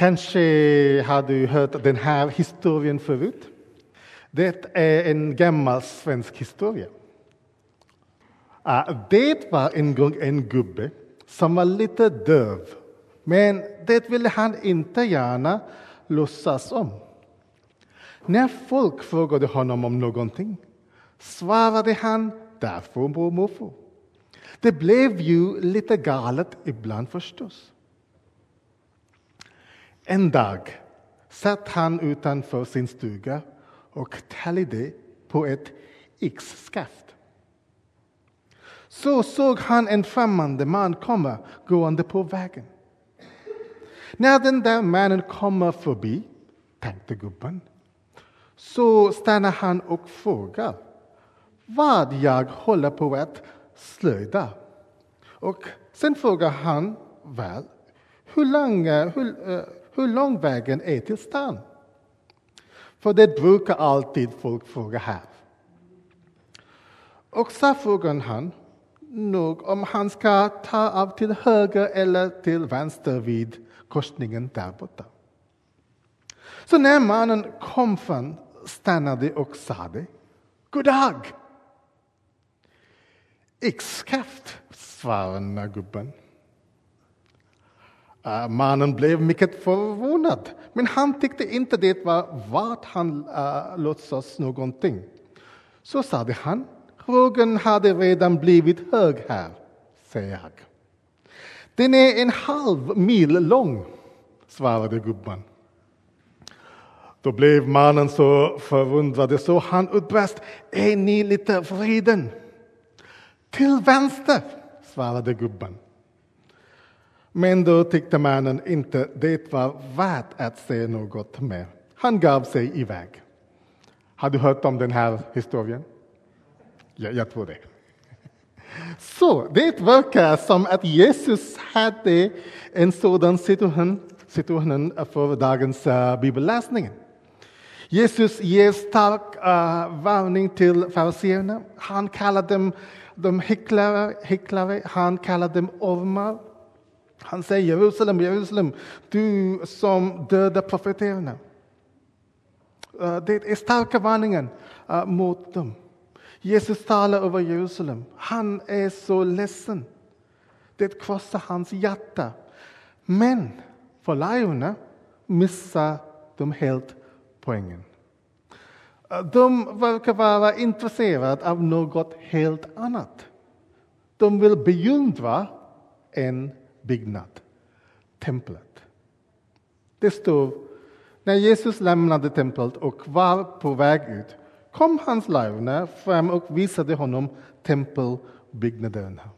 Kanske har du hört den här historien förut. Det är en gammal svensk historia. Det var en gång en gubbe som var lite döv, men det ville han inte gärna låtsas om. När folk frågade honom om någonting svarade han därför mormor. Det blev ju lite galet ibland förstås. En dag satt han utanför sin stuga och täljde på ett yxskaft. Så såg han en främmande man komma gående på vägen. När den där mannen kommer förbi, tänkte gubben, så stannar han och frågar vad jag håller på att slöjda. Och sen frågar han väl hur länge, hur, eh, hur lång vägen är till stan. För det brukar alltid folk fråga här. Och så frågar han nog om han ska ta av till höger eller till vänster vid korsningen där borta. Så när mannen kom fram stannade och sade God dag! Yxskaft, svarade gubben. Uh, mannen blev mycket förvånad, men han tyckte inte det var värt han uh, låtsas någonting. Så sade han, frågan hade redan blivit hög här, säger jag. Den är en halv mil lång, svarade gubben. Då blev mannen så förundrad så han utbrast, är ni lite vriden? Till vänster, svarade gubben. Men då tyckte mannen inte det var värt att säga något mer. Han gav sig iväg. Har du hört om den här historien? Ja, jag tror det. Så det verkar som att Jesus hade en sådan situation, situation för dagens uh, bibelläsning. Jesus ger stark uh, varning till fariséerna. Han kallar dem de hycklare, hycklare, han kallar dem ormar. Han säger Jerusalem, Jerusalem, du som dödar profeterna. Eh, det är starka varningen eh, mot dem. Jesus talar över Jerusalem. Han är så ledsen. Det krossar hans hjärta. Men för lärjungarna missar de helt poängen. Eh, de verkar vara intresserade av något helt annat. De vill beundra en byggnad, templet. Det står, när Jesus lämnade templet och var på väg ut kom hans lärjungar fram och visade honom tempelbyggnaderna.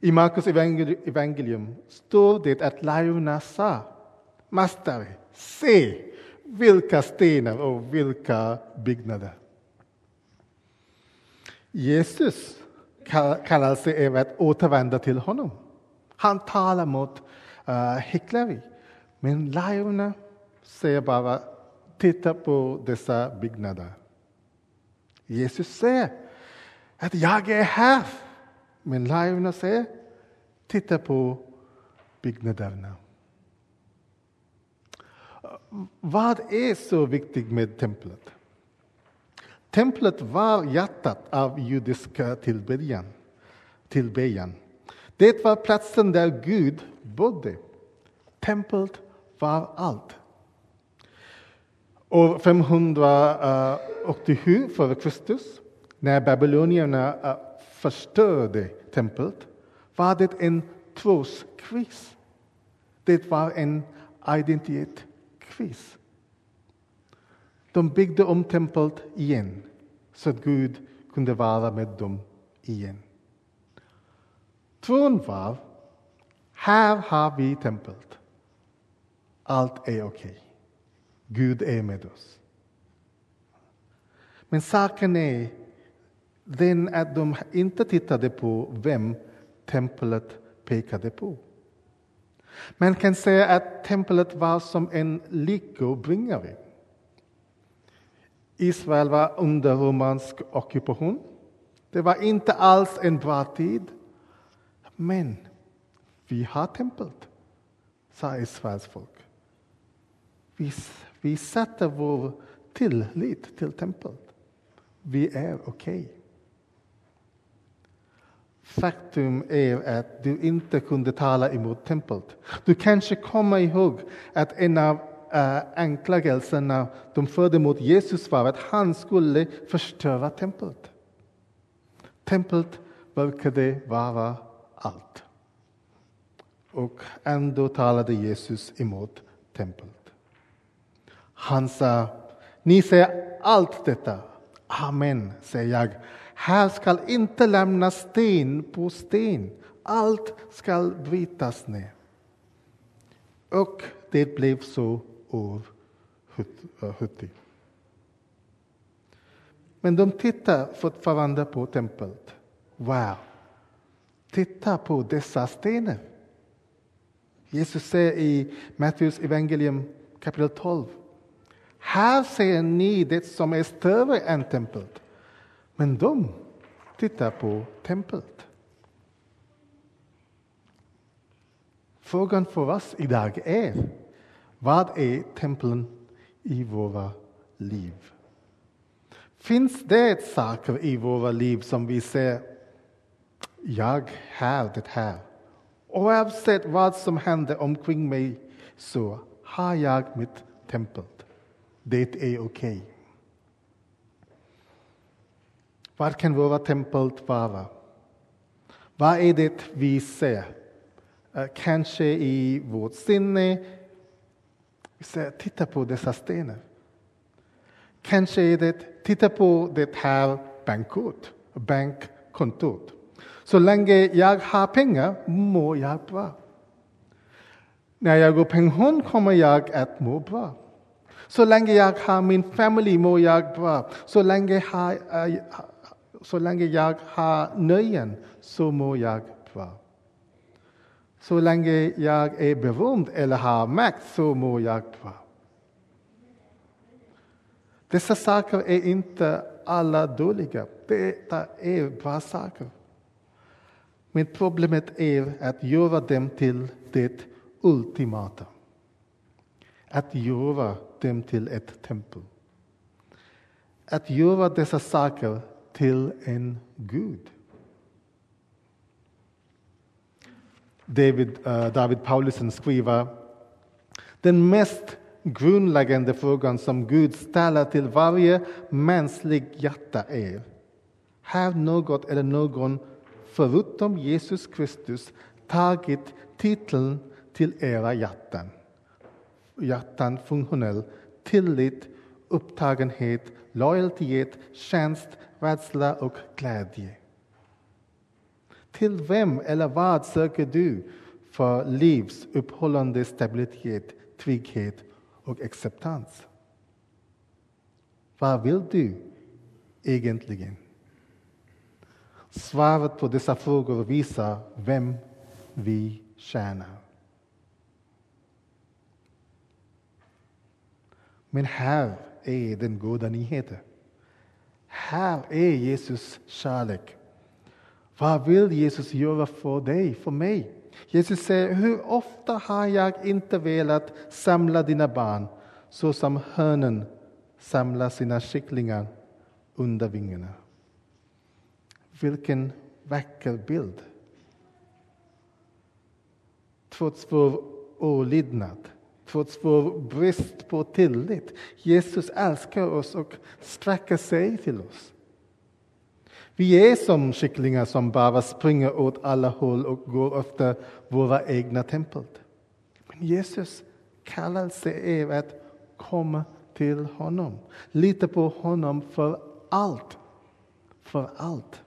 I Markus evangelium står det att lärjungarna sa, Mästare, se vilka stenar och vilka byggnader. Jesus kallar sig även att återvända till honom. Han talar mot eh, uh, hyckleri. Men lejonen säger bara titta på dessa byggnader. Jesus säger att jag är här. Men lejonen säger titta på byggnaderna. Vad är så viktigt med templet? Templet var hjärtat av judiska tillbedjan. tillbedjan. Det var platsen där Gud bodde. Templet var allt. År 587 f.Kr. när babylonierna eh, förstörde templet var det en troskris. Det var en identitetskris. De byggde om templet igen så att Gud kunde vara med dem igen. Tron var, här har vi templet. Allt är okej. Okay. Gud är med oss. Men saken är den att de inte tittade på vem templet pekade på. Man kan säga att templet var som en lyckobringare. Israel var under romersk ockupation. Det var inte alls en bra tid. Men vi har templet, sa Israels folk. Vi, vi sätter vår tillit till templet. Vi är okej. Okay. Faktum är att du inte kunde tala emot templet. Du kanske kommer ihåg att en av äh, anklagelserna de förde mot Jesus var att han skulle förstöra templet. Templet verkade vara allt. Och ändå talade Jesus emot templet. Han sa, ni säger allt detta. Amen, säger jag. Här skall inte lämnas sten på sten. Allt skall brytas ner. Och det blev så år 70. Eh, Men de tittar fortfarande på templet. Wow! Titta på dessa stenar. Jesus säger i Matteus evangelium kapitel 12. Här ser ni det som är större än templet. Men de tittar på templet. Frågan för oss idag är, vad är templen i våra liv? Finns det saker i våra liv som vi ser, jag har det här. Oavsett vad som händer omkring mig så har jag mitt tempel. Det är okej. Okay. Vad kan våra tempel vara? Vad är det vi ser? Eh, kanske i vårt sinne. Vi säger, titta på dessa stenar. Kanske är det, titta på det här bankkort, bankkontot. Så länge jag har pengar mår jag bra. När jag går pension kommer jag att må bra. Så länge jag har min familj mår jag bra. Så länge, har, så länge jag har nöjen så mår jag bra. Så länge jag är berömd eller har makt så mår jag bra. Dessa saker är inte alla dåliga. Det är bra saker. Men problemet är att göra dem till det ultimata. Att göra dem till ett tempel. Att göra dessa saker till en Gud. David, uh, David Paulsen skriver den mest grundläggande frågan som Gud ställer till varje mänskligt hjärta är Har något eller någon förutom Jesus Kristus tagit titeln till era hjärtan? Hjärtan funktionell, tillit, upptagenhet, lojalitet, tjänst, rädsla och glädje. Till vem eller vad söker du för livs uppehållande stabilitet, trygghet och acceptans? Vad vill du egentligen? Svaret på dessa frågor visar vem vi tjänar. Men här är den goda nyheten. Här är Jesus kärlek. Vad vill Jesus göra för dig, för mig? Jesus säger, hur ofta har jag inte velat samla dina barn så som hönen samlar sina kycklingar under vingarna. Vilken vacker bild. Trots vår olydnad, trots vår brist på tillit. Jesus älskar oss och sträcker sig till oss. Vi är som kycklingar som bara springer åt alla håll och går efter våra egna tempel. Men Jesus kallelse är att komma till honom. Lita på honom för allt. För allt.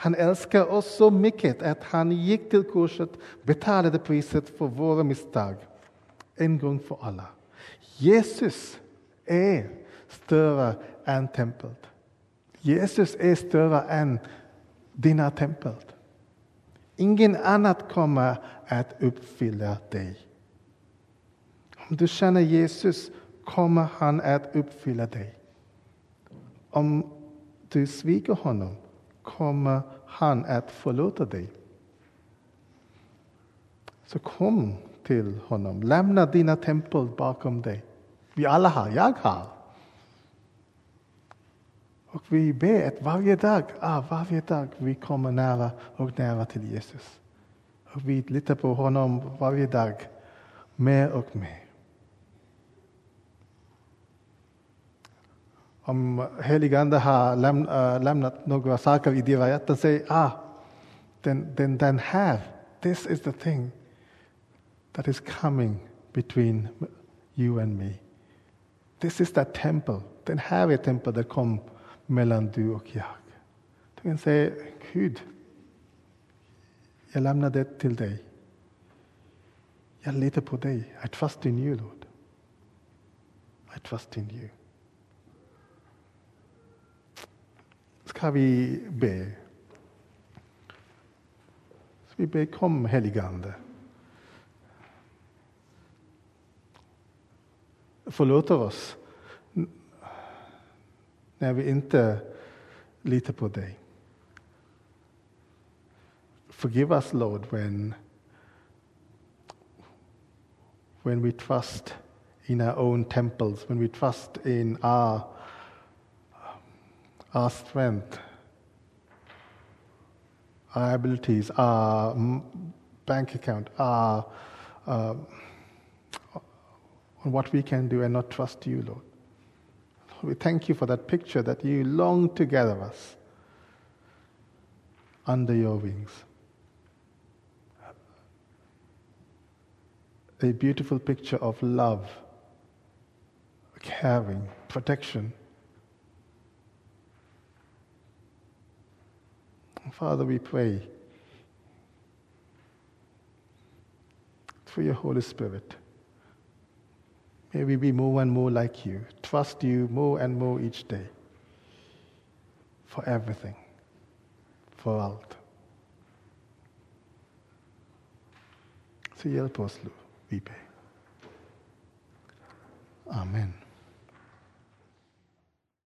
Han älskar oss så mycket att han gick till korset, betalade priset för våra misstag. En gång för alla. Jesus är större än templet. Jesus är större än dina tempel. Ingen annat kommer att uppfylla dig. Om du känner Jesus kommer han att uppfylla dig. Om du sviker honom kommer han att förlåta dig. Så kom till honom. Lämna dina tempel bakom dig. Vi alla har, jag har. Och vi ber att varje dag, ah, varje dag vi kommer nära och nära till Jesus. Och vi litar på honom varje dag, mer och mer. Om heligande har läm, äh, lämnat några saker i dina hjärtan, säg ah, den, den, den här, this is the thing that is coming between you and me. This is that temple. Den här är tempel that kom mellan du och jag. Du kan säga, Gud, jag lämnar det till dig. Jag litar på dig. I trust in you, Lord. I trust in you. Vi be? Så vi ber, kom heligande. Förlåt oss när vi inte litar på dig. Forgive us, Lord, when, when we trust in our own temples, when we trust in our, our strength, our abilities, our bank account, our, uh, on what we can do and not trust you, Lord. We thank you for that picture that you long to gather us under your wings. A beautiful picture of love, caring, protection. Father, we pray through your Holy Spirit. May we be more and more like you, trust you more and more each day for everything, for all. So help us, we pray. Amen.